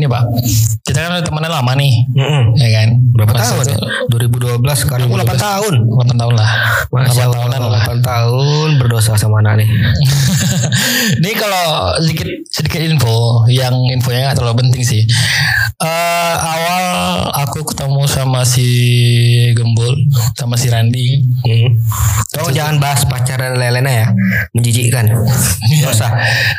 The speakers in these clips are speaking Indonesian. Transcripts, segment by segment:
gini pak, kita kan udah temenan lama nih, Mm-mm. ya kan? Berapa Pas tahun? itu- ya? 2012 sekarang aku 8 tahun. 8 tahun lah. Masya 8 tahunan lah. 8 tahun berdosa sama anak nih. Ini kalau sedikit sedikit info, yang infonya nggak terlalu penting sih. Eh awal aku ketemu sama si Gembul, sama si Randi. Hmm. Tolong jangan bahas pacaran lelena ya, menjijikkan. Gak usah.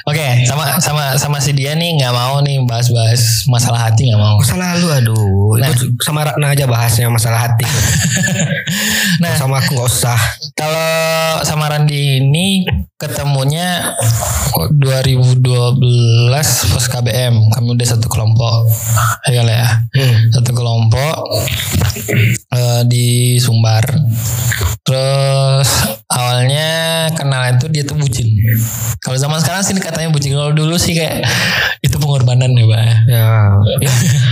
Oke, sama sama sama si dia nih nggak mau nih bahas-bahas masalah hati nggak mau. Masa lalu aduh, itu sama Ratna aja bahasnya masalah hati. Nah, sama aku nggak usah. kalau sama Randi ini ketemunya 2012 pas KBM, kami udah satu kelompok, ya ya. Hmm. Satu kelompok eh, di Sumbar. Terus awalnya kenal itu dia tuh bucin. Kalau zaman sekarang sih katanya bucin. Kalau dulu sih kayak itu pengorbanan ya, Pak. Ya, ya.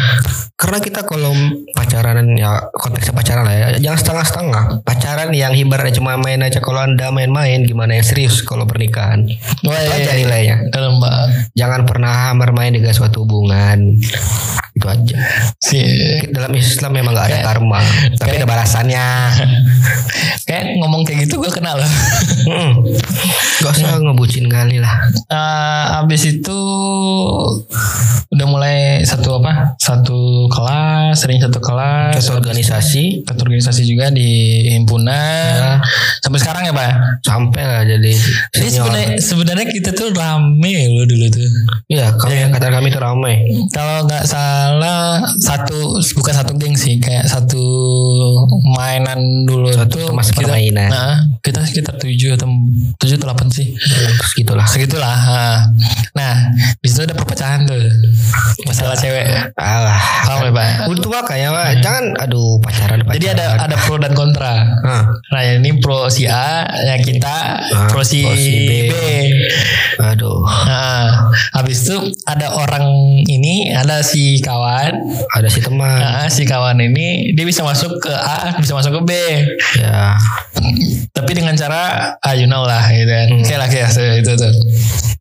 Karena kita kalau pacaran ya konteksnya pacaran lah ya, jangan setengah-setengah. Pacaran yang ibaratnya cuma main aja. Kalau anda main-main, gimana yang serius kalau pernikahan? Wah, Itu iya, aja iya. nilainya. Dalam Mbak. Jangan pernah bermain dengan suatu hubungan. Itu aja. Si Dalam Islam memang nggak ada Kayak- karma, tapi kayak- ada balasannya. kayak ngomong kayak gitu gue kenal loh. Hmm. Gak usah ngebucin kali lah. Eh, abis itu udah mulai satu apa? Satu kelas, sering satu kelas. Satu organisasi Satu organisasi juga di himpunan. Ya. Sampai sekarang ya pak. sampai lah jadi Jadi sebenarnya sebenarnya kita tuh rame loh dulu tuh. Iya, kami kata kami itu ramai. Kalau nggak salah satu bukan satu geng sih, kayak satu mainan dulu Satu tuh temas kita, permainan. Nah, kita sekitar tujuh atau tujuh atau delapan sih. Terus gitulah. Segitulah. Nah, di situ ada perpecahan tuh. Masalah cewek. Alah. Paham ya, Pak? Untuk makanya Pak, jangan aduh pacaran pacaran. Jadi ada ada pro dan kontra. Nah, ini pro si A, yang kita pro si, pro si B. B. Aduh, Nah, habis itu ada orang ini, ada si kawan. Ada si teman. Nah, si kawan ini dia bisa masuk ke A, bisa masuk ke B. Ya. Tapi dengan cara ah you know lah gitu kan. Hmm. Kayak lah kayak itu tuh.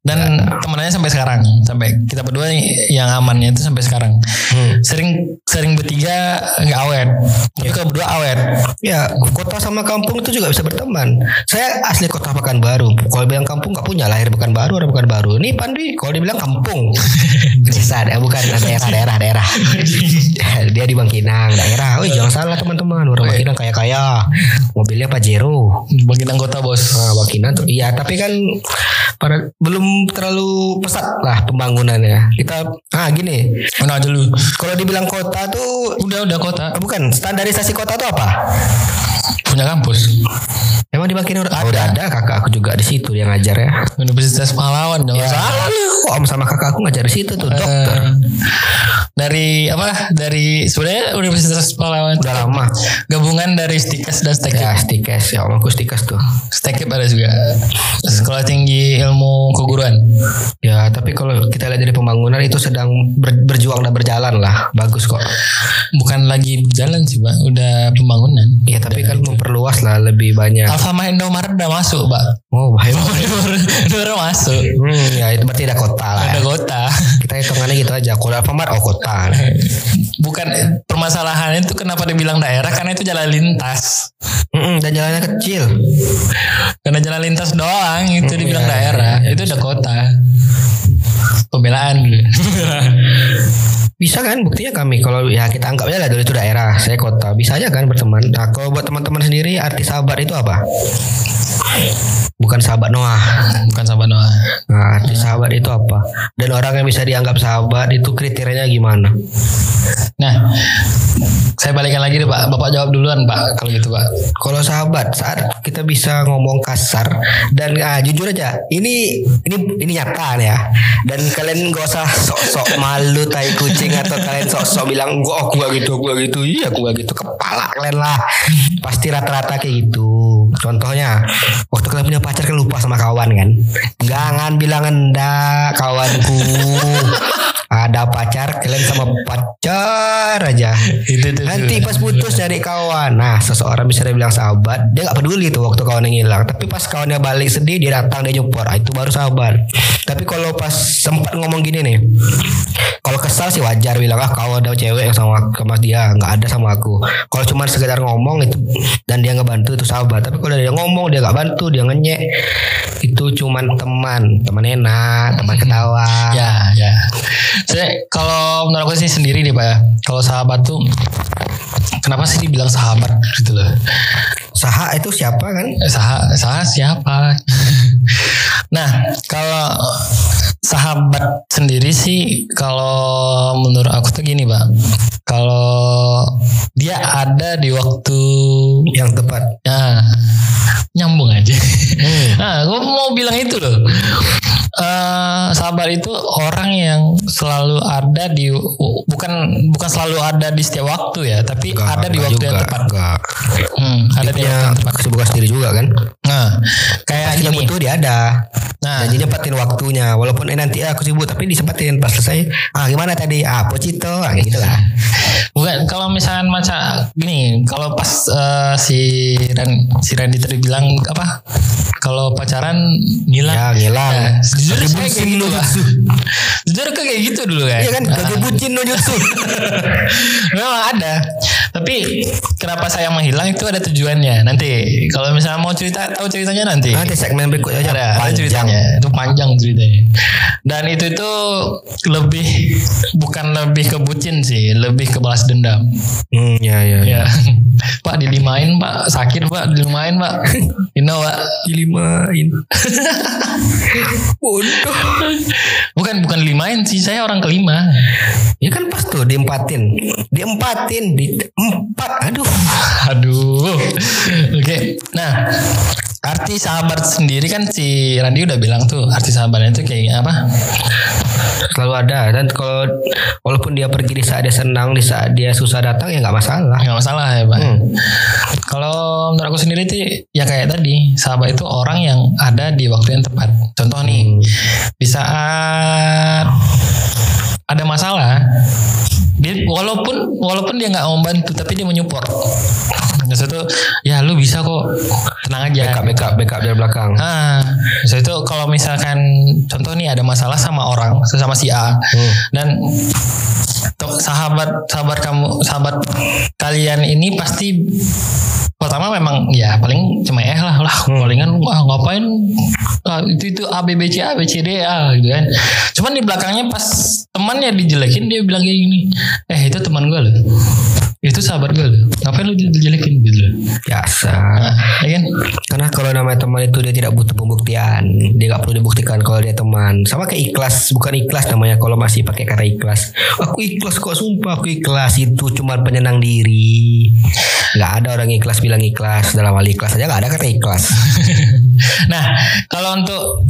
Dan temenannya sampai sekarang, sampai kita berdua yang amannya itu sampai sekarang. Hmm. Sering sering bertiga nggak awet. Tapi kalau berdua awet. Ya, kota sama kampung itu juga bisa berteman. Saya asli kota Pekanbaru. Kalau bilang kampung nggak punya lahir Pekanbaru, orang Pekanbaru. Ini Pandi kalau dibilang kampung. Bisa, ya, bukan daerah, daerah, daerah. Dia di Bangkinang, daerah. Wih, jangan salah teman-teman. Orang Bangkinang kaya-kaya. Mobilnya Pajero. Bagian anggota bos. Nah, tuh. Iya, tapi kan pada belum terlalu pesat lah pembangunannya. Kita ah gini. Mana dulu? Kalau dibilang kota tuh Udah udah kota. ah, bukan standarisasi kota tuh apa? Punya kampus. Emang di Bangkinang udah, udah ada kakak aku juga di situ dia ngajar ya. Universitas Pahlawan jangan Ya. salah lu. Oh, om sama kakak aku ngajar di situ tuh dokter. Eh, dari apa? Dari sebenarnya Universitas Pahlawan Udah lama. gabungan dari Stikes dan. Ya stikes ya om aku stikes tuh. Stekip ada juga. Sekolah tinggi ilmu keguruan. Ya tapi kalau kita lihat dari pembangunan itu sedang ber- berjuang dan berjalan lah. Bagus kok. Bukan lagi jalan sih, Pak. Udah pembangunan. Ya tapi kan memperluas lah lebih banyak. Alfamart Indomaret udah masuk, Pak. Oh bahaya. Baru masuk. Hmm, ya itu berarti ada kota lah. Ada Ya. kota. Kita hitungannya gitu aja. Kalau Alfamart oh kota. Bukan permasalahannya itu kenapa dibilang daerah karena itu jalan lintas. Mm-mm, dan jalannya kecil. Karena jalan lintas doang itu dibilang iya, daerah. itu udah kota. Pembelaan dulu. Bisa kan buktinya kami kalau ya kita anggapnya lah dulu itu daerah, saya kota. Bisa aja kan berteman. Nah, kalau buat teman-teman sendiri arti sahabat itu apa? Bukan sahabat Noah. Bukan sahabat Noah. Nah, arti sahabat itu apa? Dan orang yang bisa dianggap sahabat itu kriterianya gimana? Nah, saya balikan lagi deh Pak. Bapak jawab duluan Pak kalau gitu Pak. Kalau sahabat saat kita bisa ngomong kasar dan ah, jujur aja ini ini ini nyata ya. Dan kalian gak usah sok-sok malu tai kucing atau kalian sok-sok bilang gua aku gak gitu, aku gak gitu. Iya, aku gak gitu. Kepala kalian lah. Pasti rata-rata kayak gitu. Contohnya waktu kalian punya pacar kan lupa sama kawan kan. Jangan bilang enda kawanku. Ada pacar kalian sama pacar aja. Itu tuh. Nanti pas putus dari kawan Nah seseorang bisa dibilang sahabat Dia gak peduli tuh waktu kawannya ngilang Tapi pas kawannya balik sedih Dia datang dia nyupport ah, Itu baru sahabat Tapi kalau pas sempat ngomong gini nih Kalau kesal sih wajar bilang ah kau ada cewek yang sama sama dia nggak ada sama aku kalau cuma sekedar ngomong itu dan dia nggak bantu itu sahabat tapi kalau dia ngomong dia nggak bantu dia ngenyek itu cuma teman teman enak teman ketawa Ya, ya. Saya kalau menurut aku sih sendiri nih Pak ya. Kalau sahabat tuh kenapa sih dibilang sahabat gitu loh. saha itu siapa kan Saha, saha siapa? nah, kalau sahabat sendiri sih kalau menurut aku tuh gini, Pak. Kalau dia ada di waktu yang tepat ya nyambung aja. nah, gue mau bilang itu loh. Eh, sahabat itu orang yang selalu ada di bukan bukan selalu ada di setiap waktu ya, tapi Nggak, ada di waktu yang juga, tepat. nggak. Hmm, ada dia di waktu yang tepat. kesibukan sendiri juga kan Nah, kayak gini. butuh dia ada Nah, dan dia nyempatin waktunya walaupun eh nanti aku sibuk tapi disempatin pas selesai ah gimana tadi ah pocito ah, kayak gitu lah bukan kalau misalkan macam gini, kalau pas eh, si Ran, si Randy tadi bilang apa? Kalau pacaran ngilang. ya ngilang Nah, jujur saya kayak bucin gitu jutsu. Jujur kayak gitu dulu kan. iya kan lagi bucin no jutsu Memang ada. Tapi kenapa saya menghilang itu ada tujuannya. Nanti kalau misalnya mau cerita tahu ceritanya nanti. nanti segmen berikutnya aja ada, ada panjang ceritanya. Itu panjang ceritanya. Dan itu itu lebih bukan lebih ke bucin sih, lebih ke balas dendam. hmm, ya ya ya Ya. Pak dilimain Pak, sakit Pak, dilimain Pak. You know Pak. dilimain bodoh Bukan bukan limain sih, saya orang kelima. ya kan pas tuh diempatin diempatin di empat aduh Aduh. Oke. Nah, arti sahabat sendiri kan si Randy udah bilang tuh arti sahabatnya itu kayak apa? selalu ada dan kalau walaupun dia pergi di saat dia senang di saat dia susah datang ya nggak masalah Nggak masalah ya Pak. Hmm. Kalau menurut aku sendiri tuh ya kayak tadi sahabat itu orang yang ada di waktu yang tepat. Contoh nih Hmm. di saat ada masalah, dia walaupun walaupun dia nggak mau bantu tapi dia menyupport. Maksud itu ya lu bisa kok. Tenang aja. backup backup backup dari belakang. Ah, maksud itu kalau misalkan contoh nih ada masalah sama orang, sama si A, Hmm. dan sahabat sahabat kamu sahabat kalian ini pasti pertama memang ya paling cuma eh lah lah. Palingan wah ngapain? Ah, itu itu A B B C A B C D A gitu kan. Cuman di belakangnya pas temannya dijelekin dia bilang kayak gini eh itu teman gue loh itu sahabat gue loh ngapain lu dijelekin gitu loh biasa nah, ya kan Karena kalau namanya teman itu dia tidak butuh pembuktian, dia nggak perlu dibuktikan kalau dia teman. Sama kayak ikhlas, bukan ikhlas namanya kalau masih pakai kata ikhlas. Aku ikhlas kok sumpah aku ikhlas itu cuma penyenang diri. Nggak ada orang ikhlas bilang ikhlas dalam hal ikhlas aja nggak ada kata ikhlas. nah, kalau untuk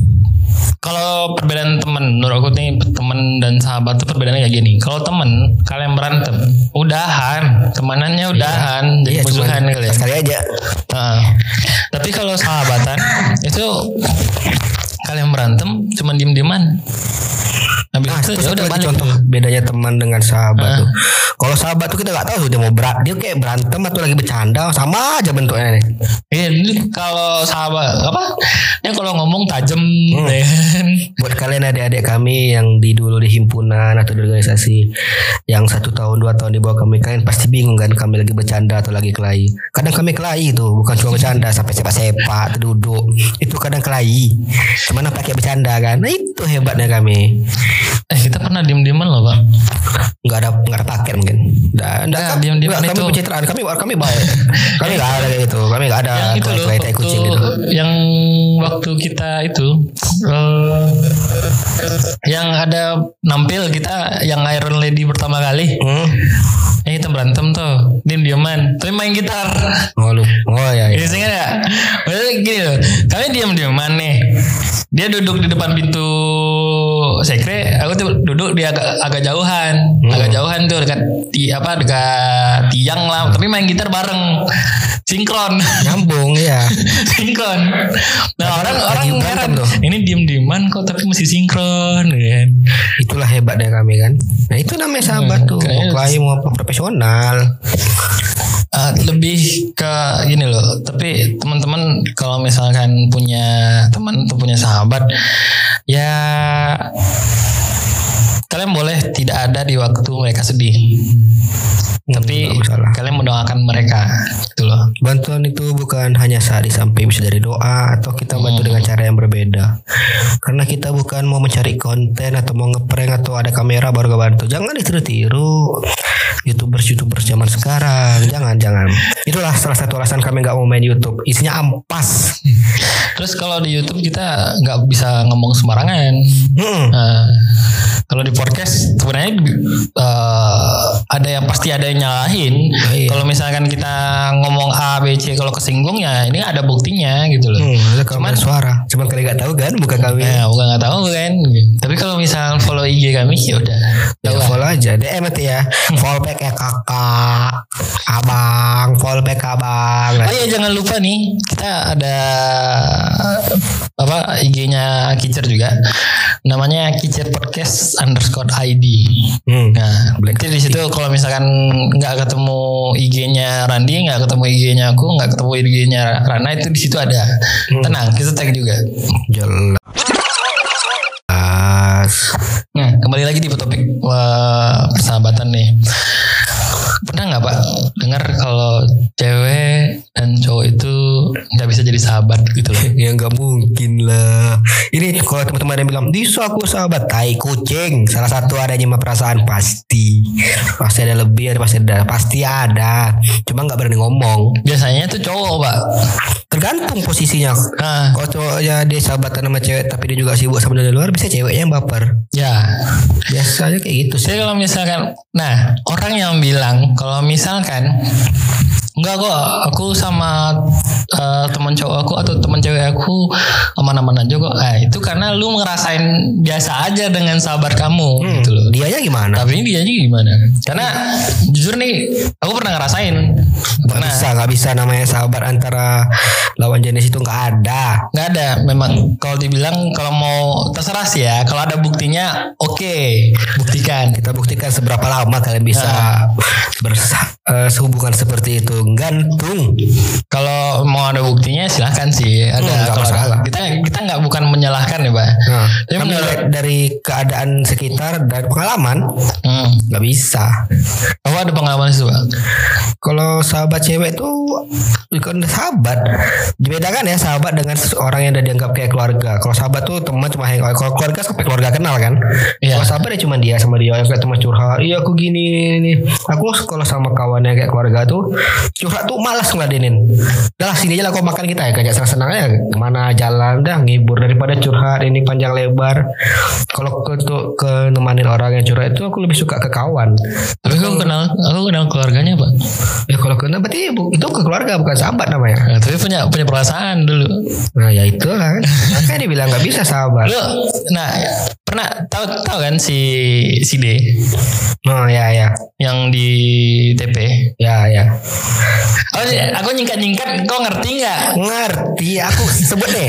kalau perbedaan teman, menurut aku nih teman dan sahabat tuh perbedaannya kayak gini. Kalau teman, kalian berantem, udahan, temanannya udahan, jadi Iya, musuhan kalian. sekali aja. Nah, tapi kalau sahabatan itu kalian berantem cuma diem-dieman. Habis Nah, itu ya udah balik. contoh tuh. bedanya teman dengan sahabat Ah. tuh. Kalau sahabat tuh kita nggak tahu tuh dia mau berat, dia kayak berantem atau lagi bercanda sama aja bentuknya nih. Iya, ini kalau sahabat apa? Ya kalau ngomong tajam, Hmm. ya kan? Buat kalian adik-adik kami yang di dulu di himpunan atau di organisasi yang satu tahun dua tahun di bawah kami kalian pasti bingung kan kami lagi bercanda atau lagi kelahi. Kadang kami kelahi itu bukan cuma bercanda sampai sepak-sepak duduk itu kadang kelahi. Cuman pakai bercanda kan. Nah itu hebatnya kami. Eh kita pernah diem-dieman loh pak. nggak ada nggak ada paket mungkin. Nggak, nggak, Nggak, kami- diam-diam nggak, kami itu. pencitraan kami kami baik. kami nggak ada kayak gitu. Kami nggak ada yang itu loh waktu kucing gitu. yang waktu kita itu eh, yang ada nampil kita yang Iron Lady pertama kali Hmm. yang kita berantem tuh diem dieman tapi main gitar Oh lu. Oh ya. ini ya. sih ya Maksudnya gini loh kami diem dieman nih dia duduk di depan pintu sekre aku tuh duduk di agak agak jauhan Hmm. agak jauhan tuh dekat ti, apa dekat tiang lah tapi main gitar bareng sinkron Nyambung ya. sinkron. Nah orang lagi orang berantem heran tuh. Ini diem dieman kok tapi masih sinkron, kan? Itulah hebatnya kami kan. Nah itu namanya sahabat Hmm, tuh. Mau kelahi mau apa profesional. Ah, lebih ke gini loh. Tapi teman-teman kalau misalkan punya teman atau punya sahabat, ya kalian boleh tidak ada di waktu mereka sedih. Tapi nggak masalah. kalian mendoakan mereka, gitu loh. Bantuan itu bukan hanya saat disampaikan bisa dari doa atau kita bantu dengan cara yang berbeda. Karena kita bukan mau mencari konten atau mau ngeprank atau ada kamera baru bantu. Jangan ditiru-tiru youtubers youtubers zaman sekarang. Jangan jangan. Itulah salah satu alasan kami nggak mau main YouTube. Isinya ampas. Terus kalau di YouTube kita nggak bisa ngomong sembarangan. Hmm. Nah, kalau di podcast sebenarnya eh, ada yang pasti ada yang nyalahin. iya. Kalau misalkan kita ngomong A B C kalau kesinggung ya ini ada buktinya gitu loh. Hmm, kamera suara. Cuman kalian nggak tahu kan bukan kami. Nah, bukan nggak tahu kan. Tapi kalau misal follow IG kami ya udah. Ya, follow aja DM nanti ya Follow back ya kakak Abang Follow back abang Oh iya jangan lupa nih kita ada apa IG-nya Kicer juga. Namanya Kicer Podcast underscore ID. hmm. Nah, berarti di situ kalau misalkan nggak ketemu IG-nya Randi, nggak ketemu IG-nya aku, nggak ketemu IG-nya Rana itu di situ ada. Tenang, kita tag juga. Jelas Nah, kembali lagi di topik wah, persahabatan nih. Pernah nggak Pak dengar kalau cewek dan cowok itu nggak bisa jadi sahabat gitu loh? Ya nggak mungkin lah. Ini kalau teman-teman ada yang bilang Bisa aku sahabat. Tai kucing. Salah satu adanya mah perasaan Pasti. Pasti ada lebih ada Pasti ada Pasti ada. Cuma nggak berani ngomong. Biasanya tuh cowok Pak. Tergantung posisinya. Nah, Kalau cowoknya dia sahabatan sama cewek Tapi dia juga sibuk sama dari luar Bisa ceweknya yang baper. Ya. Biasanya kayak gitu sih. Jadi kalau misalkan, nah orang yang bilang kalau misalkan Enggak kok, aku sama eh, teman cowok aku atau teman cewek aku aman-aman aja kok. Ah, itu karena lu ngerasain biasa aja dengan sahabat kamu gitu loh. Dianya gimana? Tapi ini dia gimana? Karena jujur nih, aku pernah ngerasain. Nggak Pernah. bisa nggak bisa namanya sahabat antara lawan jenis itu nggak ada Nggak ada. Memang kalau dibilang kalau mau terserah sih ya. Kalau ada buktinya, oke, buktikan. kita buktikan seberapa lama kalian bisa bersa eh, sehubungan seperti itu gantung Kalau mau ada buktinya silahkan sih. Ada. Hmm, kalau masalah. kita kita nggak bukan menyalahkan ya, pak. nah, Tapi menurut- dari keadaan sekitar dan pengalaman Hmm. nggak bisa Aku ada pengalaman itu, pak. kalau sahabat cewek itu bukan sahabat dibedakan ya sahabat dengan seseorang yang udah dianggap kayak keluarga kalau sahabat tuh teman cuma hangout kalau keluarga sampai keluarga kenal kan Iya. kalau sahabat ya cuma dia sama dia yang kayak teman curhat iya aku gini ini aku kalau sama kawannya kayak keluarga tuh curhat tuh malas ngeladenin lah sini aja lah kau makan kita ya kayak senang-senang aja ke mana jalan dah ngibur daripada curhat ini panjang lebar kalau ke untuk ke nemanin orang yang curhat itu aku lebih suka ke kawan Tapi aku kenal, aku kenal keluarganya, pak. Ya kalau kena berarti itu ke keluarga bukan sahabat namanya. Nah, tapi punya punya perasaan dulu. Nah ya itu kan. Makanya dia bilang nggak bisa sahabat. Lu, nah pernah tahu tahu kan si si D Oh ya ya yang di TP? ya ya. Oh, aku nyingkat nyingkat, kau ngerti nggak? Ngerti aku sebut deh.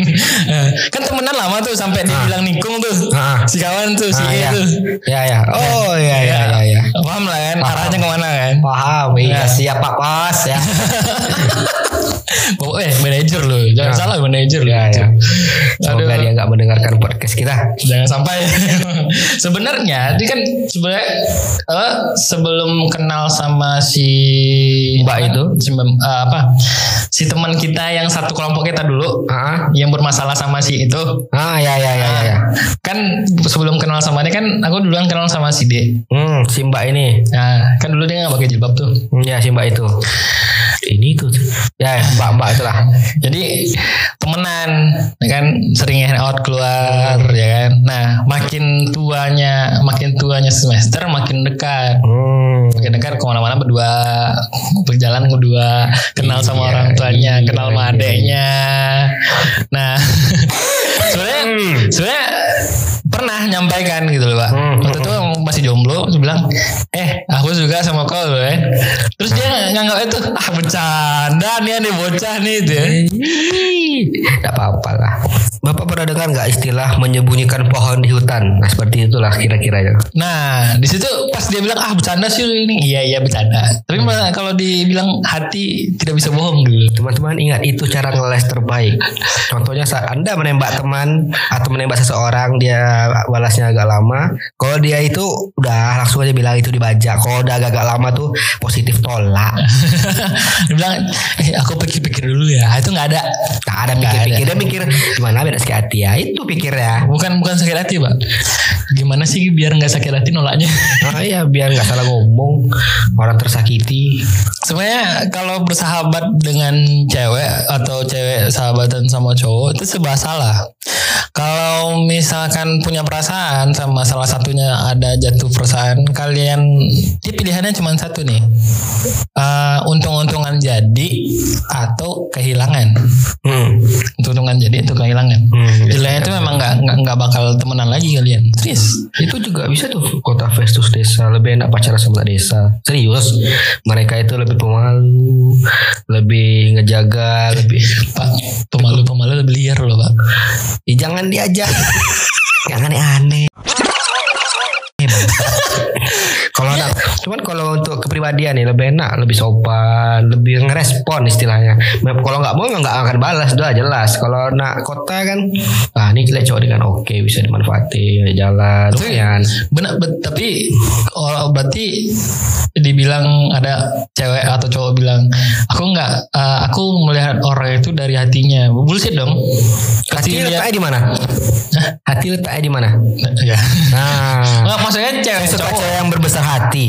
kan temenan lama tuh sampai dibilang nikung tuh Ah. si kawan tuh si Ah, E ya. tuh ya ya. Oh ya ya ya ya. paham lah kan arahnya ke mana kan Paham. Iya Ya. siap Pak Pos ya. eh manajer loh jangan Ya. salah manajer loh ya itu. ya. Semoga Aduh. dia nggak mendengarkan podcast kita. jangan sampai sebenarnya dia kan sebenarnya eh, sebelum kenal sama si Mbak itu? si eh, apa si teman kita yang satu kelompok kita dulu Ah yang bermasalah sama si itu ah ya ya ya ya. ya. kan sebelum kenal sama dia kan aku duluan kenal sama si D Hmm si Mbak ini. Nah, kan dulu dia nggak pakai jilbab tuh. Hmm, Ya si Mbak itu. Ini tuh. Ya Mbak Mbak itulah. Jadi temenan, ya kan sering hangout keluar, ya kan. Nah, makin tuanya, makin tuanya semester, makin dekat. Hmm. Makin dekat ke mana-mana berdua, berjalan berdua, kenal sama Iya, orang tuanya, iya, kenal sama iya. adeknya. Nah, sebenarnya, sebenarnya pernah nyampaikan gitu loh pak. Hmm. Waktu itu masih jomblo, dia bilang, eh aku juga sama kau loh ya. Terus dia nganggap itu ah bercanda nih nih bocah nih gitu ya. Tidak apa-apa lah. Bapak pernah dengar nggak istilah menyembunyikan pohon di hutan? Nah seperti itulah kira-kira ya. Nah, di situ pas dia bilang ah bercanda sih ini. Iya, iya bercanda. Tapi malah kalau dibilang hati tidak bisa bohong dulu. Teman-teman ingat itu cara ngeles terbaik. Contohnya saat Anda menembak teman atau menembak seseorang dia balasnya agak lama. Kalau dia itu udah langsung aja bilang itu dibajak. Kalau udah agak lama tuh positif tolak. dia bilang, eh aku pikir-pikir dulu ya. Itu nggak ada. Tak ada Nggak pikir-pikir dia mikir gimana beda sakit hati ya. Itu pikirnya. Bukan bukan sakit hati, Pak. Gimana sih biar nggak sakit hati nolaknya? Nah, iya biar nggak salah ngomong orang tersakiti. Sebenarnya kalau bersahabat dengan cewek atau cewek sahabatan sama cowok itu sebab salah. Kalau misalkan punya perasaan sama salah satunya ada jatuh perasaan, kalian dia pilihannya cuma satu nih, Eh, untung-untungan jadi atau kehilangan. Hmm. Untung-untungan jadi atau kehilangan. Hmm, Pilihannya itu memang nggak nggak nggak bakal temenan lagi kalian. Serius. Itu juga bisa tuh kota versus desa. Lebih enak pacaran sama desa. Serius mereka itu lebih pemalu lebih ngejaga lebih Pak, pemalu-pemalu lebih liar loh pak. Ih, jangan diajak. Jangan aneh-aneh kalau anak cuman kalau untuk kepribadian nih lebih enak lebih sopan lebih ngerespon istilahnya. Kalau nggak mau nggak akan balas udah jelas. Kalau nak kota kan ah ini kita cowok dengan oke bisa dimanfaati jalan Tapi- lumayan. Benar, bet- tapi kalau berarti dibilang ada cewek atau cowok bilang aku nggak, eh, aku melihat orang itu dari hatinya. Bullshit dong. hati Kasih lihat. letaknya di mana? Hati letaknya di mana? Ya. nah maksudnya cewek cewek yang berbesar hati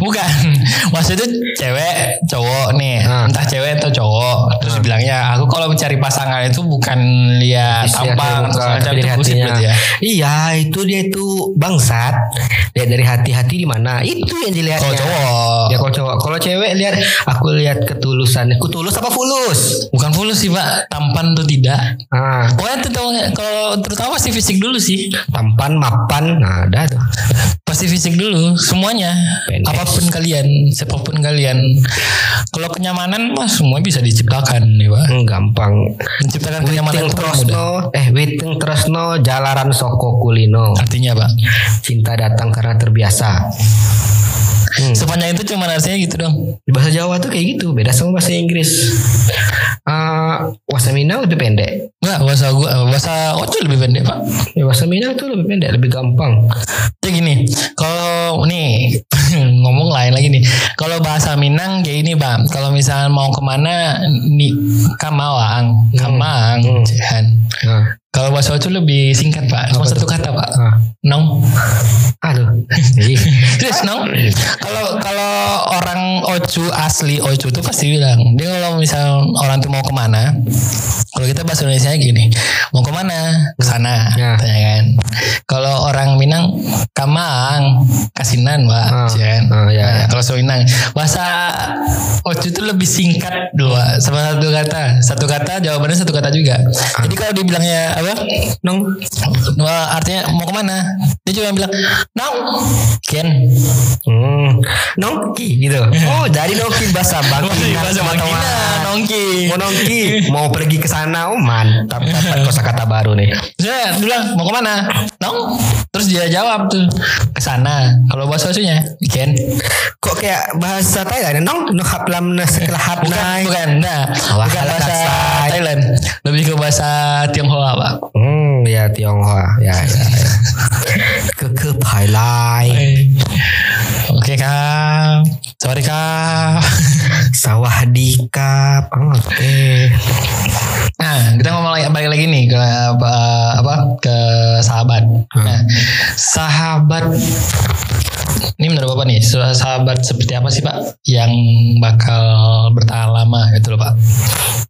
Bukan. Maksudnya cewek cowok nih. Ah. Entah cewek atau cowok. Terus bilangnya aku kalau mencari pasangan itu bukan lihat tampang atau macam itu ya. Iya, itu dia itu bangsat. Lihat dari hati-hati di mana? Itu yang dilihatnya. Kalau cowok. Ya kalau cowok, kalau cewek lihat aku lihat ketulusan. Ku tulus apa fulus? Bukan fulus sih pak. Tampan tuh tidak. Ah, Pokoknya terutama, kalau terutama pasti fisik dulu sih. tampan, mapan, nah ada tuh. Pasti fisik dulu semuanya. Pendek. Apa pun kalian, siapa pun kalian. Kalau kenyamanan mah semua bisa diciptakan nih pak. Hmm, gampang. Menciptakan kenyamanan itu paling mudah. Eh Witing Tresno jalaran soko kulino. Artinya pak. Cinta datang karena terbiasa. Hmm. Sepanjang itu cuma artinya gitu dong. Di bahasa Jawa tuh kayak gitu, beda sama bahasa Inggris. Eh, bahasa Minang lebih pendek. Enggak, bahasa gua bahasa Ojo lebih pendek, Pak. Ya, bahasa Minang tuh lebih pendek, lebih gampang. Ya gini, kalau nih ngomong lain lagi nih. Kalau bahasa Minang kayak ini, Pak. Kalau misalnya mau ke mana nih Kamawang, Kamang, Hmm. Cihan. Nah, Kalau bahasa Ojo lebih singkat, Pak. Cuma satu kata, Pak. ah. Nong. Aduh. Terus nong. Kalau kalau orang Ojo asli Ojo tuh pasti bilang, dia kalau misal orang tuh mau ke mana, kalau kita bahasa Indonesia gini, mau ke mana? Ke sana, Ya. tanya kan. Kalau orang Minang, Kamang, Kasinan, Pak. Ah, ya kan? ah, ya, Nah, ya. Kalau so Minang, bahasa Ojo itu lebih singkat dua, sama satu kata. Satu kata jawabannya satu kata juga. Ah. Jadi kalau dibilangnya apa? Nong. Wah, artinya mau ke mana? Dia cuma bilang, nong, Ken. Hmm. Nongki gitu. Oh, dari nongki bahasa Bangkina. Iya. bahasa teman-teman. Bangkina, nongki. Mau nongki, mau pergi ke sana. Oh, mantap dapat kosakata baru nih. Saya bilang mau ke mana? Nong. Terus dia jawab tuh ke sana. Kalau bahasa Osunya, Ken. Kok kayak bahasa Thailand? Nong, no haplam na sekelah Bukan, bukan. Nah, bukan bahasa. Thailand. Lebih ke bahasa Tionghoa, Pak. Hmm, ya Tionghoa. Ya, ya, ya. ke ke. Oke, Kak. Sorry, Kak. Sawah di kap. Oh, Oke. Nah, kita ngomong lagi balik lagi nih ke apa, apa ke sahabat. Nah, sahabat ini menurut Bapak nih, sah- sahabat seperti apa sih Pak yang bakal bertahan lama gitu loh Pak?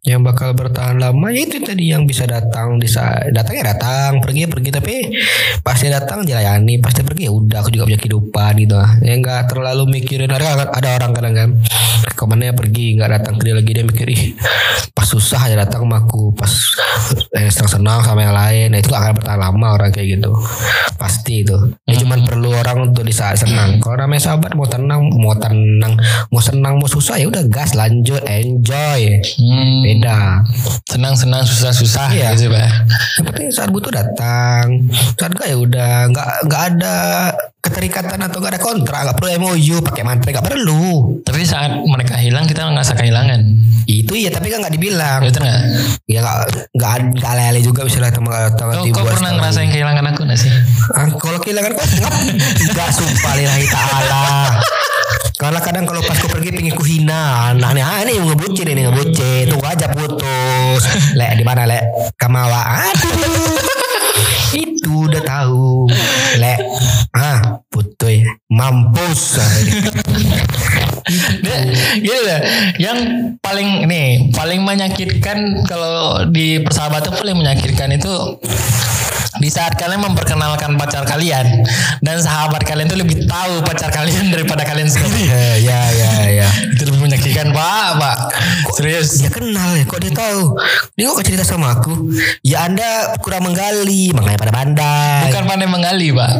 Yang bakal bertahan lama ya itu tadi yang bisa datang di saat datang ya datang, pergi ya pergi tapi pasti datang dilayani, pasti pergi ya udah aku juga punya kehidupan gitu lah. Ya nggak terlalu mikirin ada ada orang kadang kan ke mana ya pergi? Nggak datang. Ke dia lagi dia mikir ih pas susah aja datang sama aku pas eh, senang-senang sama yang lain. Nah itu gak akan bertahan lama orang kayak gitu. Pasti itu. Ya cuman perlu orang untuk di saat senang. Kalau namanya sahabat mau tenang mau tenang mau senang mau susah ya udah gas lanjut enjoy. Hmm, beda. Senang senang susah susah Iya. gitu Pak. yang penting saat butuh datang. Saat enggak ya udah nggak nggak ada keterikatan atau nggak ada kontrak, nggak perlu MOU, pakai mantra nggak perlu. Tapi saat mereka hilang kita ngerasa kehilangan. Itu iya, tapi kan nggak dibilang. Betul nggak? Ya nggak nggak ale-ale juga misalnya teman Kau, kau pernah ngerasain kehilangan aku nggak sih? Ah, kalau kehilangan kok nggak sumpah lillahi ta'ala. Karena kadang kalau pas ku pergi pingin ku hina anaknya ah ini ngebucin ini ngebucin tunggu aja putus lek di mana lek kamawa aduh itu udah tahu lek ah putus mampus Dia, gini lah, yang paling nih paling menyakitkan kalau di persahabatan paling menyakitkan itu di saat kalian memperkenalkan pacar kalian dan sahabat kalian itu lebih tahu pacar kalian daripada kalian sendiri. ya ya ya ya itu lebih menyakitkan pak, pak. Serius. dia kenal ya kok dia tahu dia kok cerita sama aku ya anda kurang menggali makanya pada pandai Bukan pandai menggali pak.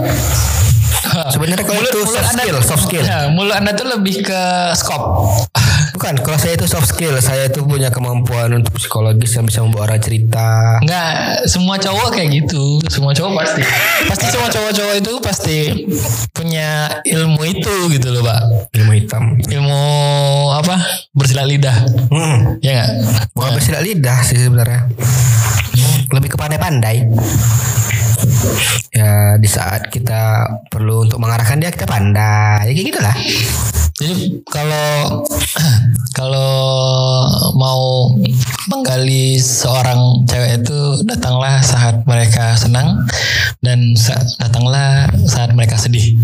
Sebenarnya kalau itu soft skill, soft skill. Ya, mulut anda tuh lebih ke skop. Bukan, kalau saya itu soft skill, saya itu punya kemampuan untuk psikologis yang bisa membawa orang cerita. Enggak, semua cowok kayak gitu. Semua cowok pasti. Pasti semua cowok-cowok itu pasti punya ilmu itu gitu loh, Pak. Ilmu hitam. Ilmu apa? Bersilat lidah. Hmm. Ya enggak? Bukan bersilat lidah sih sebenarnya. Lebih ke pandai-pandai. Ya di saat kita perlu untuk mengarahkan dia kita pandai. Ya kayak gitulah. Jadi kalau kalau mau menggali seorang cewek itu datanglah saat mereka senang dan sa- datanglah saat mereka sedih.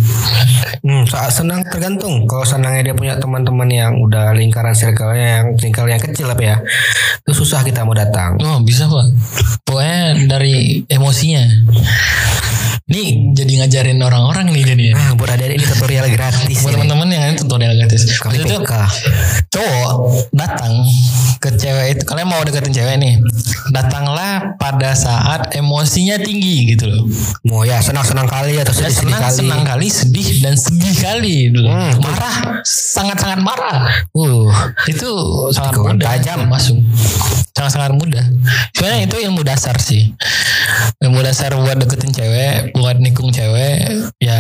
Hmm, saat senang tergantung. Kalau senangnya dia punya teman-teman yang udah lingkaran circle-nya yang circle yang kecil apa ya. Itu susah kita mau datang. Oh bisa pak. Pokoknya dari emosinya. Nih jadi ngajarin orang-orang nih jadi. Ah, buat ada ini tutorial gratis. Buat ini. teman-teman yang itu tutorial gratis. Tuh, PK. cowok datang ke cewek itu kalian mau deketin cewek nih datanglah pada saat emosinya tinggi gitu loh Mau ya senang-senang kali atau ya sedih-sedih senang kali. senang kali sedih dan sedih kali dulu Hmm. marah sangat sangat marah Uh, itu sangat mudah tajam. masuk sangat sangat mudah sebenarnya itu ilmu dasar sih ilmu dasar buat deketin cewek buat nikung cewek ya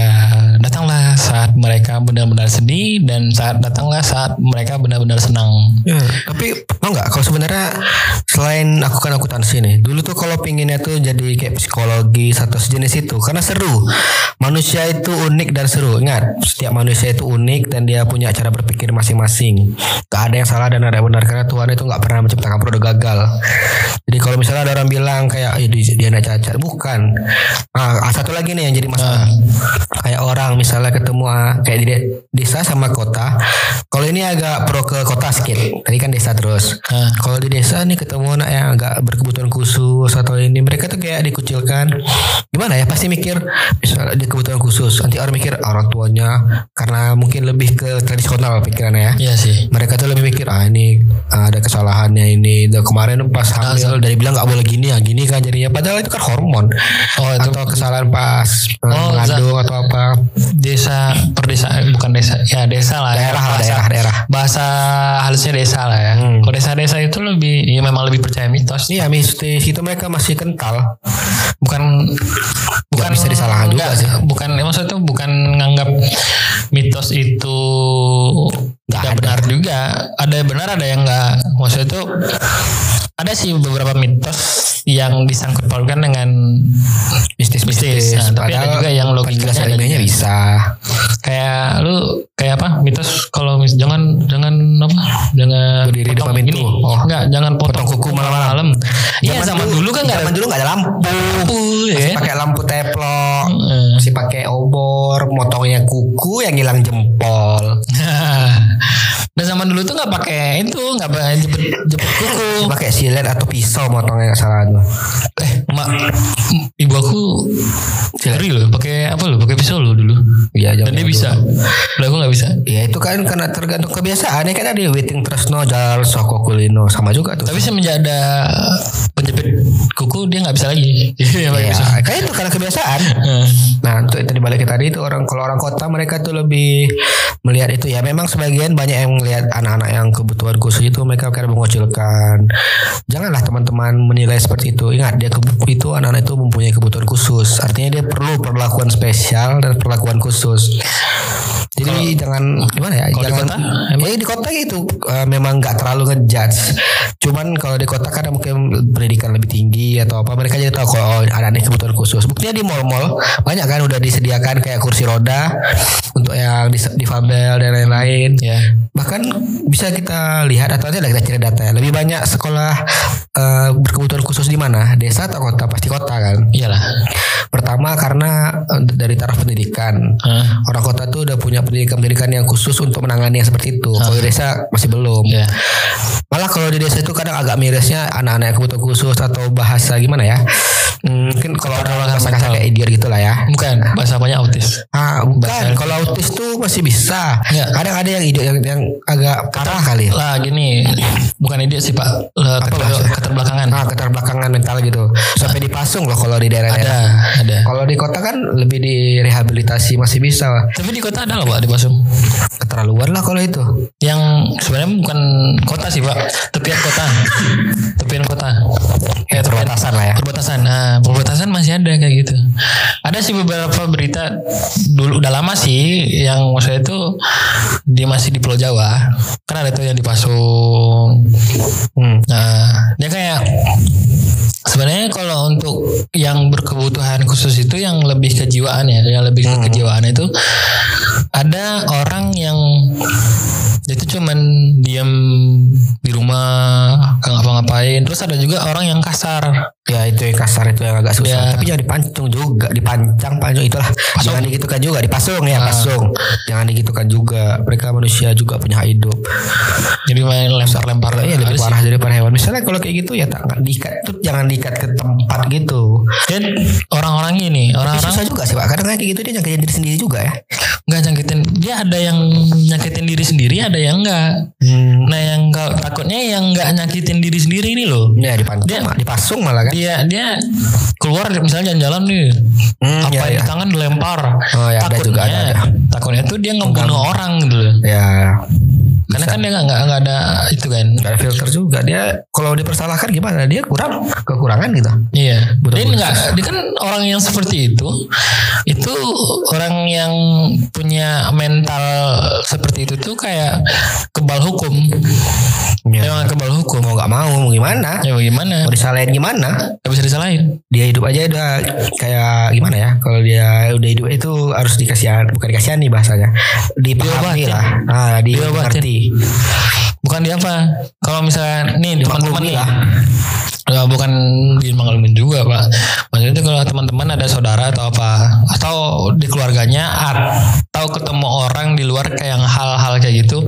datanglah saat mereka benar-benar sedih dan saat datanglah saat mereka benar-benar senang Ya, tapi mau nggak kalau sebenarnya selain aku kan akuntansi nih, dulu tuh kalau pinginnya tuh jadi kayak psikologi atau sejenis itu karena seru. Manusia itu unik dan seru. Ingat, setiap manusia itu unik dan dia punya cara berpikir masing-masing. Gak ada yang salah dan ada yang benar karena Tuhan itu nggak pernah menciptakan produk gagal. Jadi kalau misalnya ada orang bilang kayak "Ih, dia, dia anak cacat, bukan. Ah, satu lagi nih yang jadi masalah. Kayak orang misalnya ketemu ah, kayak di de- desa sama kota. Kalau ini agak pro ke kota sedikit. Tadi kan desa terus. Ah. Kalau di desa nih ketemu anak yang agak berkebutuhan khusus atau ini mereka tuh kayak dikucilkan. Gimana ya? Pasti mikir misalnya dia kebutuhan khusus. Nanti orang mikir orang tuanya karena mungkin lebih ke tradisional pikirannya ya. Iya sih Mereka tuh lebih mikir ah ini ah, ada kesalahannya ini. Dan kemarin pas hamil dari bilang nggak boleh gini ya gini kan jadinya. Padahal itu kan hormon. Oh, itu- atau kesalahan pas eh, Oh, mengandung atau apa. desa perdesaan bukan desa ya desa lah ya. Daerah lah, bahasa, daerah, daerah. bahasa halusnya desa lah ya Hmm. kalau desa-desa itu lebih ya memang lebih percaya mitos Iya, mistis itu mereka masih kental. bukan bukan bisa disalahkan juga enggak, sih. bukan ya, maksudnya tuh bukan nganggap mitos itu Nggak nggak ada. benar juga ada yang benar ada yang enggak maksudnya tuh ada sih beberapa mitos yang disangkut pautkan dengan Mistis, Mistis. Nah, tapi ada juga yang ilmiahnya juga. bisa. kayak lu kayak apa mitos kalau mis jangan jangan apa jangan Berdiri depan pintu. ini. Oh. enggak jangan potong, Potong kuku malam-malam. iya zaman dulu kan enggak zaman ada dulu nggak ada lampu. lampu ya pakai lampu teplok. Heeh. Masih pakai obor, motongnya kuku yang hilang jempol. Dan zaman dulu tuh nggak pakai itu, nggak pakai jepit jepit kuku. Pakai silet atau pisau motongnya nggak salah tuh. Eh, mak, ibu aku cari loh, pakai apa loh, pakai pisau loh dulu. Iya, Dan dia bisa. Lah aku nggak bisa. Ya itu kan karena tergantung kebiasaan ya kan ada waiting tresno jalan soko kulino sama juga tuh. Tapi semenjak ada penjepit kuku dia nggak bisa lagi. Iya, ya, kan itu karena kebiasaan. Nah, untuk itu dibalik tadi itu orang kalau orang kota mereka tuh lebih melihat itu ya. Memang sebagian banyak yang melihat anak-anak yang kebutuhan khusus itu mereka kayak mengucilkan. Janganlah teman-teman menilai seperti itu. Ingat dia kebu- itu anak-anak itu mempunyai kebutuhan khusus. Artinya dia perlu perlakuan spesial dan perlakuan khusus. Jadi jangan gimana ya? kalau di jangan kota, emang? ya di kota gitu eh, memang nggak terlalu ngejudge. Cuman kalau di kota kan mungkin pendidikan lebih tinggi atau apa mereka jadi tahu kalau ada nih kebutuhan khusus. Buktinya di mall-mall banyak kan udah disediakan kayak kursi roda untuk yang difabel dan lain-lain. Ya. Bahkan bisa kita lihat atau nanti kita cari data ya. Lebih banyak sekolah eh, berkebutuhan khusus di mana? Desa atau kota? Pasti kota kan. Iyalah. Pertama karena eh, dari taraf pendidikan. Hah? Orang kota tuh udah punya pendidikan-pendidikan yang khusus untuk menangani yang seperti itu. Kalau di desa masih belum. Ya. Malah kalau di desa itu kadang agak mirisnya anak-anak yang kebutuhan khusus atau bahasa gimana ya? Hmm, mungkin kalau ada bahasa kasar kayak idiot gitu lah ya. Bukan, bahasa apanya autis. Ah, bukan. Kalau autis tuh masih bisa. Enggak. Kadang ada yang idiot yang, yang agak parah kali. Lah gini, bukan ide sih Pak. Lah, keter- bahasa? keterbelakangan. Ah, keterbelakangan mental gitu. Sampai dipasung loh kalau di daerah-daerah. Ada, ada. Kalau di kota kan lebih direhabilitasi masih bisa. Tapi di kota ada loh Pak di Pasung. Keterlaluan lah kalau itu. Yang sebenarnya bukan kota sih Pak, tepian kota. tepian kota. Kayak tepian- Perbatasan lah ya. Perbatasan. Nah, perbatasan masih ada kayak gitu. Ada sih beberapa berita dulu udah lama sih yang maksudnya itu dia masih di Pulau Jawa. Kan ada tuh yang di Pasung. Hmm. Nah, dia kayak sebenarnya kalau untuk yang berkebutuhan khusus itu yang lebih kejiwaan ya, yang lebih ke kejiwaan itu ada orang yang itu cuman diam di rumah gak ngapa-ngapain. Terus ada juga orang yang kasar. Ya itu yang kasar itu yang agak susah. Ya. Tapi jangan dipancung juga, dipancang, pancung itulah. Jangan digitukan juga, dipasung ya, pasung. Jangan digitukan juga. Mereka manusia juga punya hak hidup. Jadi main lempar-lempar. Iya lebih Ada sih. parah daripada hewan. Misalnya kalau kayak gitu ya tak diikat tuh jangan diikat ke tempat gitu. Dan orang-orang ini, orang-orang susah juga sih pak. Kadang kayak gitu dia nyakitin diri sendiri juga ya. nggak nyakitin. Dia ada yang nyakitin diri sendiri, ada yang enggak. Hmm. Nah yang kalau takutnya yang nggak nyakitin diri sendiri ini loh. Ya dipancung, Dia- dipasung malah kan. Dia dia keluar misalnya jalan-jalan nih. Hmm, apa ya, di ya. tangan dilempar. Oh, ya, ada juga, ada, ada. Takutnya tuh dia ngebunuh orang gitu. Ya Karena kan dia nggak ada itu kan. nggak ada filter juga. Dia kalau dipersalahkan gimana? Dia kurang kekurangan gitu. Iya. Betul, Dia nggak dia kan orang yang seperti itu itu orang yang punya mental seperti itu tuh kayak kebal hukum. Ya. Memang kebal hukum. Mau nggak mau mau gimana? Ya bagaimana? Mau disalahin gimana? Gak bisa disalahin. Dia hidup aja udah kayak gimana ya? Kalau dia udah hidup itu harus dikasihan, bukan dikasihani bahasanya. Dipahami Diobatin. lah. Ah, Diobatin. Bukan di apa? Kalau misalnya nih teman-teman nih. lah. Ya, bukan dimaklumin juga pak. Maksudnya itu kalau teman-teman ada saudara atau apa, atau di keluarganya atau ketemu orang di luar kayak yang hal-hal kayak gitu,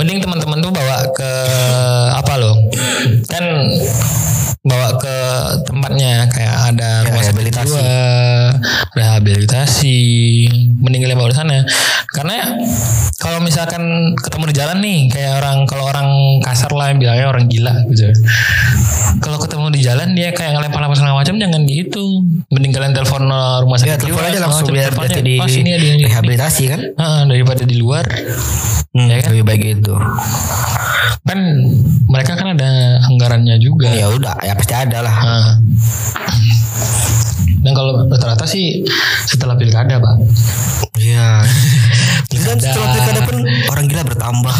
mending teman-teman tuh bawa ke apa loh? Kan bawa ke tempatnya kayak ada rumah sakit rehabilitasi. jiwa, rehabilitasi, mending bawa ke sana. Karena kalau misalkan ketemu di jalan nih, kayak orang kalau orang kasar lah yang bilangnya orang gila gitu. Kalau ketemu di jalan dia kayak ngelempar-lempar segala macam jangan gitu. Mending kalian telepon uh, rumah sakit Ya telepon aja langsung biar aja, di "Pas, ini ada ini, ini." rehabilitasi kan? Heeh, daripada di luar Hmm, Ya kan? Lebih baik itu. Kan mereka kan ada anggarannya juga. Ya udah, ya pasti ada lah. Nah. Dan kalau rata-rata sih setelah pilkada, Pak. Iya. Dan setelah pilkada pun orang gila bertambah.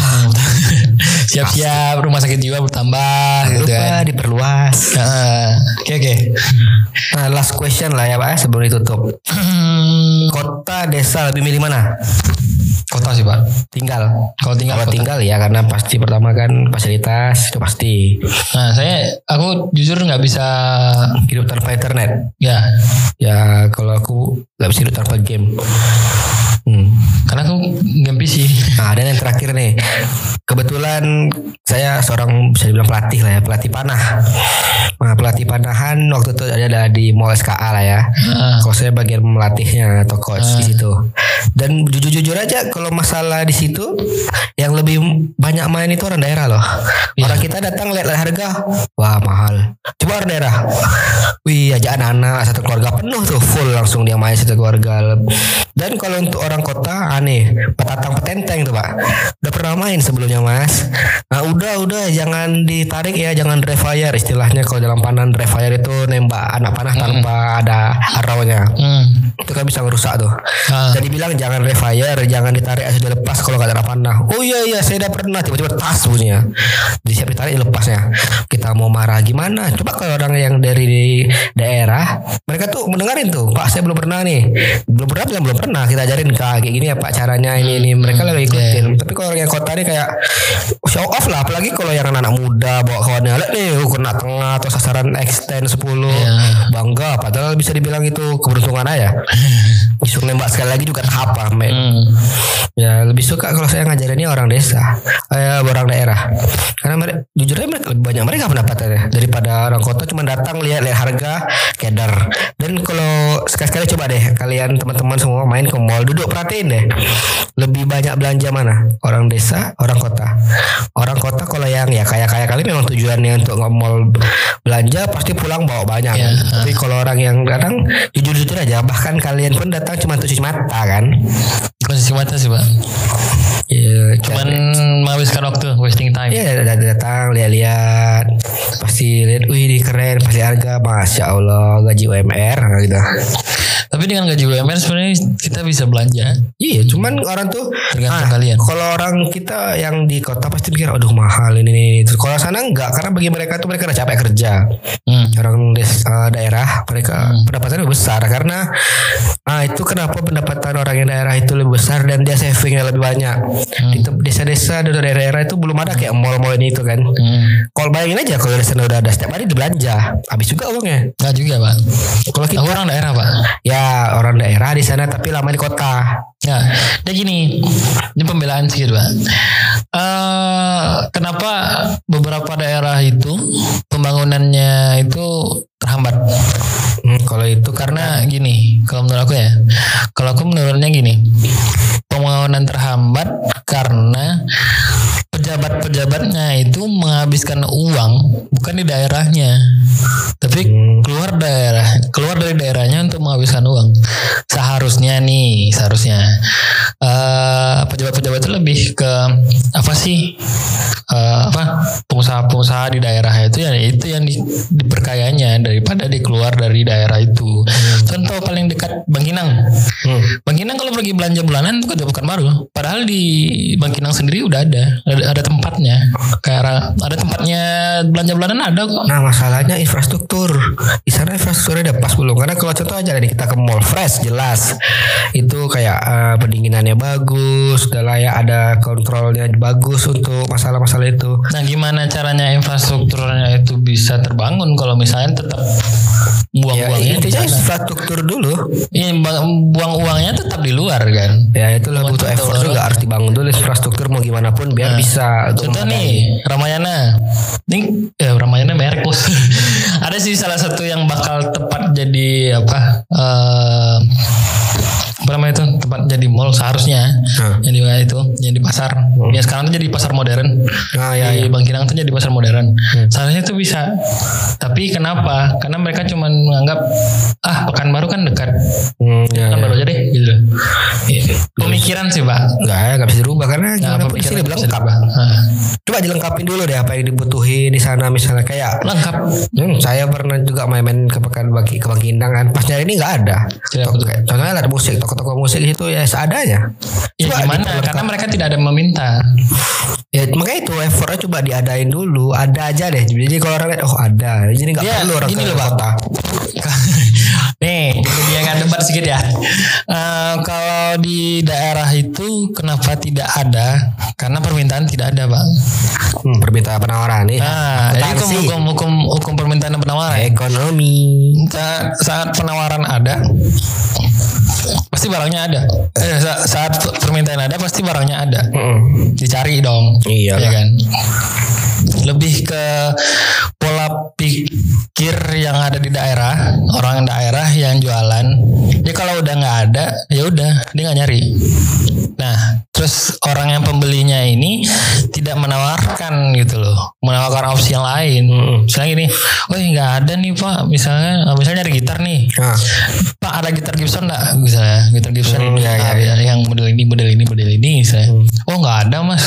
Siap-siap rumah sakit jiwa bertambah gitu Lupa kan. diperluas. Heeh. Oke oke. Nah, last question lah ya Pak sebelum ditutup. Kota, desa lebih milih mana? Kota sih, Pak. Tinggal. Kalau tinggal Kalau tinggal ya karena pasti pertama kan fasilitas itu pasti. Nah, saya aku jujur nggak bisa Hidup tanpa internet. ya Ya kalau aku nggak bisa hidup tanpa game. Hmm. Karena aku game PC. Nah dan yang terakhir nih. Kebetulan saya seorang bisa dibilang pelatih lah ya Pelatih panah. Nah pelatih panahan waktu itu ada di Mall SKA lah ya. Heeh. Kalau saya bagian melatihnya atau coach di situ. Dan jujur-jujur aja kalau masalah di situ Yang lebih banyak main itu orang daerah loh. Orang kita datang lihat harga Wah mahal. Coba orang daerah. Wih ajak anak-anak satu keluarga penuh tuh Full langsung dia main satu keluarga. Dan kalau untuk orang kota aneh Petatang petenteng tuh pak Udah pernah main sebelumnya mas Nah udah udah jangan ditarik ya Jangan refire istilahnya Kalau dalam panan refire itu nembak anak panah tanpa ada arrownya Hmm. itu kan bisa ngerusak tuh. Ah. Jadi bilang jangan refire, jangan ditarik sudah lepas kalau nggak ada panah. Oh iya iya saya udah pernah tiba-tiba tas bunyinya. Disiap ditarik lepasnya. Kita mau marah gimana? Coba kalau orang yang dari daerah, mereka tuh mendengarin tuh. Pak saya belum pernah nih. Belum pernah belum pernah. Kita ajarin kak kayak gini ya Pak caranya ini ini. Mereka lagi ikutin. Tapi kalau orang yang kota nih kayak show off lah. Apalagi kalau yang anak-anak muda bawa kawannya lihat nih oh, kena tengah atau sasaran extend 10 Iya. bangga padahal bisa dibilang itu keberuntungan aja disuruh nembak sekali lagi juga tahap lah men. Hmm. ya lebih suka kalau saya ngajarinnya orang desa eh, orang daerah karena mereka jujur aja mereka lebih banyak mereka pendapatannya daripada orang kota cuma datang lihat lihat harga kedar dan kalau sekali-sekali coba deh kalian teman-teman semua main ke mall duduk perhatiin deh lebih banyak belanja mana orang desa orang kota orang kota kalau yang ya kaya kaya kali memang tujuannya untuk nge mall belanja pasti pulang bawa banyak Ya. tapi kalau orang yang datang jujur-jujur aja bahkan kalian pun datang cuma cuci mata kan Kondisi mata sih pak. ya Cuman menghabiskan waktu, wasting time. Iya datang, datang lihat-lihat pasti lihat wih ini keren pasti harga masya Allah gaji UMR gitu. Tapi dengan gaji UMR sebenarnya kita bisa belanja. Iya cuman orang tuh Tergantung kalian. Kalau orang kita yang di kota pasti mikir aduh mahal ini ini. ini. Kalau sana enggak karena bagi mereka tuh mereka udah capek kerja. Hmm. Orang des, eh, daerah mereka pendapatannya lebih besar karena ah itu kenapa pendapatan orang yang daerah itu lebih besar dan dia savingnya lebih banyak. Di tem- desa-desa dan daerah-daerah itu belum ada kayak mall-mall ini itu kan. Hmm. Kalau bayangin aja kalau di sana udah ada setiap hari dibelanja, habis juga uangnya. Enggak juga pak. Kalau kita Aku orang daerah pak. ya orang daerah di sana tapi lama di kota. Ya, dia gini, ini pembelaan sedikit pak. Eh, kenapa beberapa daerah itu pembangunannya itu terhambat? Hmm, kalau itu Karena gini, kalau menurut aku ya, kalau aku menurutnya gini, pembangunan terhambat karena pejabat-pejabatnya itu menghabiskan uang bukan di daerahnya, tapi keluar daerah, keluar dari daerahnya untuk menghabiskan uang. Seharusnya nih, seharusnya eh, pejabat-pejabat itu lebih ke apa sih? eh, apa pengusaha-pengusaha di daerah itu ya itu yang di, diperkayanya daripada dia keluar dari daerah itu. Contoh paling dekat Bangkinang. Hmm. Bangkinang kalau pergi belanja bulanan itu bukan baru. Padahal di Bangkinang sendiri udah ada, ada, ada tempatnya. Kayak ada tempatnya belanja bulanan ada kok. Nah masalahnya infrastruktur di sana infrastrukturnya udah pas belum? Karena kalau contoh aja nih kita ke mall fresh jelas itu kayak eh, pendinginannya bagus, udah layak ada kontrolnya bagus untuk masalah-masalah itu. Nah gimana caranya infrastrukturnya itu bisa terbangun kalau misalnya tetap Ya, buang-buangnya di intinya infrastruktur dulu. Bang- buang uangnya tetap di luar kan. Ya itulah butuh Betul, effort betul. juga harus dibangun dulu infrastruktur mau gimana pun biar bisa untuk Contoh nih Ramayana Ini ya Ramayana merek bos Ada sih salah satu yang bakal tepat jadi apa eh apa namanya itu tempat jadi mall seharusnya Hmm. yang di itu yang di pasar. Ya sekarang tuh jadi pasar modern. Ah, ya, di Bangkinang tuh jadi pasar modern. Seharusnya itu bisa. Tapi kenapa? Karena mereka cuma menganggap ah Pekanbaru kan dekat. Hmm, ya, Pekanbaru ya. aja deh gitu loh. Pemikiran sih pak. Nggak ya, nggak bisa dirubah karena Nah, pemikiran bisa lengkap. Nah, Coba dilengkapin dulu deh apa yang dibutuhin di sana misalnya kayak lengkap. Hmm, saya pernah juga main-main ke pekan bagi ke Bangkinang kan. Pas nyari ini nggak ada. Contohnya ada musik, toko-toko musik itu ya seadanya. Ya Coba gimana? diperlengkap. Karena mereka tidak ada meminta. Ya makanya itu effortnya coba diadain dulu. Ada aja deh. Jadi kalau orang lihat oh ada. Jadi nggak Ya, perlu orang ke kota. Nih, jadi akan debat sedikit ya. Eh, kalau di daerah itu kenapa tidak ada? Karena permintaan tidak ada, Bang. Hmm, permintaan penawaran nih. Nah, jadi hukum, hukum, hukum, hukum permintaan dan penawaran. ekonomi. Saat, saat penawaran ada, pasti barangnya ada. Eh, sa- saat permintaan ada, pasti barangnya ada. Mm-mm. Dicari dong. Iya ya kan lebih ke pola pikir yang ada di daerah orang daerah yang jualan ya kalau udah nggak ada ya udah dia nggak nyari nah terus orang yang pembelinya ini tidak menawarkan gitu loh menawarkan opsi yang lain misalnya gini oh nggak ada nih pak misalnya misalnya nyari gitar nih Nah, Pak ada gitar Gibson enggak misalnya gitar Gibson Hmm, ini ya, ya, ah, ya. yang model ini model ini model ini misalnya. Oh nggak ada mas.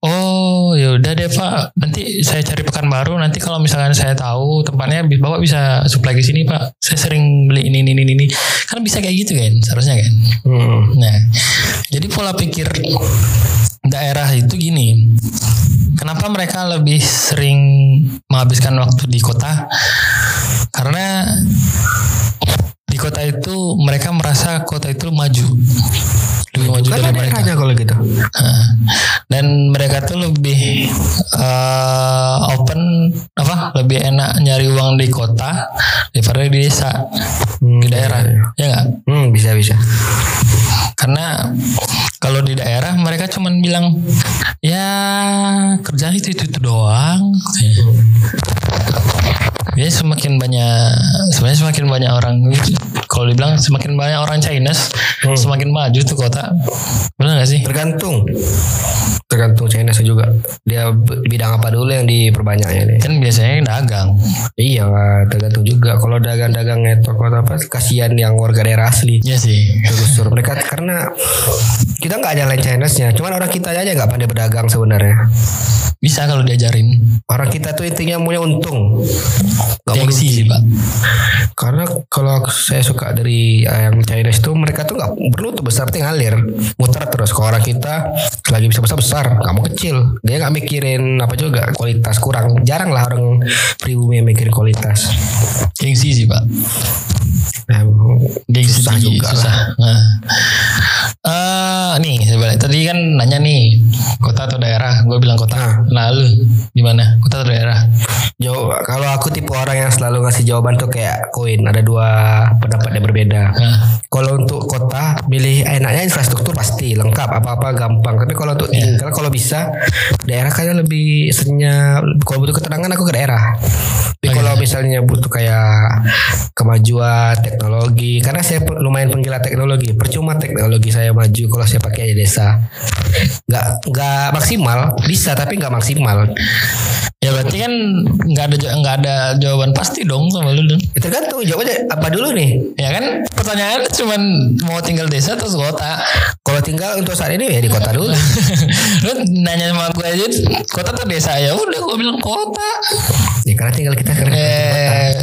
Oh ya udah deh Pak. Nanti saya cari pekan baru. Nanti kalau misalkan saya tahu tempatnya bapak bisa supply ke sini Pak. Saya sering beli ini ini ini ini. Kan bisa kayak gitu kan seharusnya kan. Hmm. Nah, jadi pola pikir daerah itu gini. Kenapa mereka lebih sering menghabiskan waktu di kota? Karena di kota itu mereka merasa kota itu maju. Lebih maju Kan dari mereka. kalau gitu. Nah, dan mereka tuh lebih eh, open apa lebih enak nyari uang di kota daripada di desa Hmm, di daerah ya nggak? Hmm, bisa bisa. karena kalau di daerah mereka cuman bilang ya kerjaan itu itu, itu doang ya semakin banyak sebenarnya semakin banyak orang kalau dibilang semakin banyak orang Chinese semakin maju tuh kota benar gak sih Tergantung. Tergantung China juga. Dia bidang apa dulu yang diperbanyaknya nih. kan biasanya dagang Iya, tergantung juga. Kalau dagang-dagang network atau apa, kasihan yang warga daerah asli. ya sih Tergusur mereka karena kita nggak nyalain Chinese-nya, cuman orang kita aja nggak pandai berdagang sebenarnya. bisa kalau diajarin Orang kita tuh intinya maunya untung. Mau gengsi sih pak Karena kalau saya suka dari eh, yang Chinese itu mereka tuh nggak perlu tuh besar penting ngalir muter terus. Kalau orang kita lagi bisa besar besar nggak mau kecil. Dia nggak mikirin apa juga kualitas kurang. Jarang lah orang pribumi yang mikirin kualitas. gengsi sih pak Nah, gengsi susah tinggi, juga susah. Nah. Eh, nih sebalik tadi kan nanya nih kota atau daerah gue bilang kota Nah. lu gimana kota atau daerah Jauh, kalau aku tipe orang yang selalu ngasih jawaban tuh kayak koin ada dua pendapat yang berbeda. nah, Kalau untuk kota, milih enaknya infrastruktur pasti lengkap, apa-apa gampang. Tapi kalau untuk tinggal, kalau bisa daerah kayaknya lebih senyap. Kalau butuh ketenangan aku ke daerah. Tapi kalau misalnya butuh kayak kemajuan teknologi, karena saya lumayan penggila teknologi. Percuma teknologi saya maju kalau saya pakai di desa. Nggak nggak maksimal, bisa tapi nggak maksimal. ya berarti kan nggak ada nggak ada jawaban pasti dong sama lu Dun. Ya, Tergantung jawabnya apa dulu nih. ya kan pertanyaan cuman mau tinggal desa atau kota Kalau tinggal untuk saat ini ya di kota dulu. lu nanya sama gue aja kota atau desa ya udah gue bilang kota ya karena tinggal kita karena eh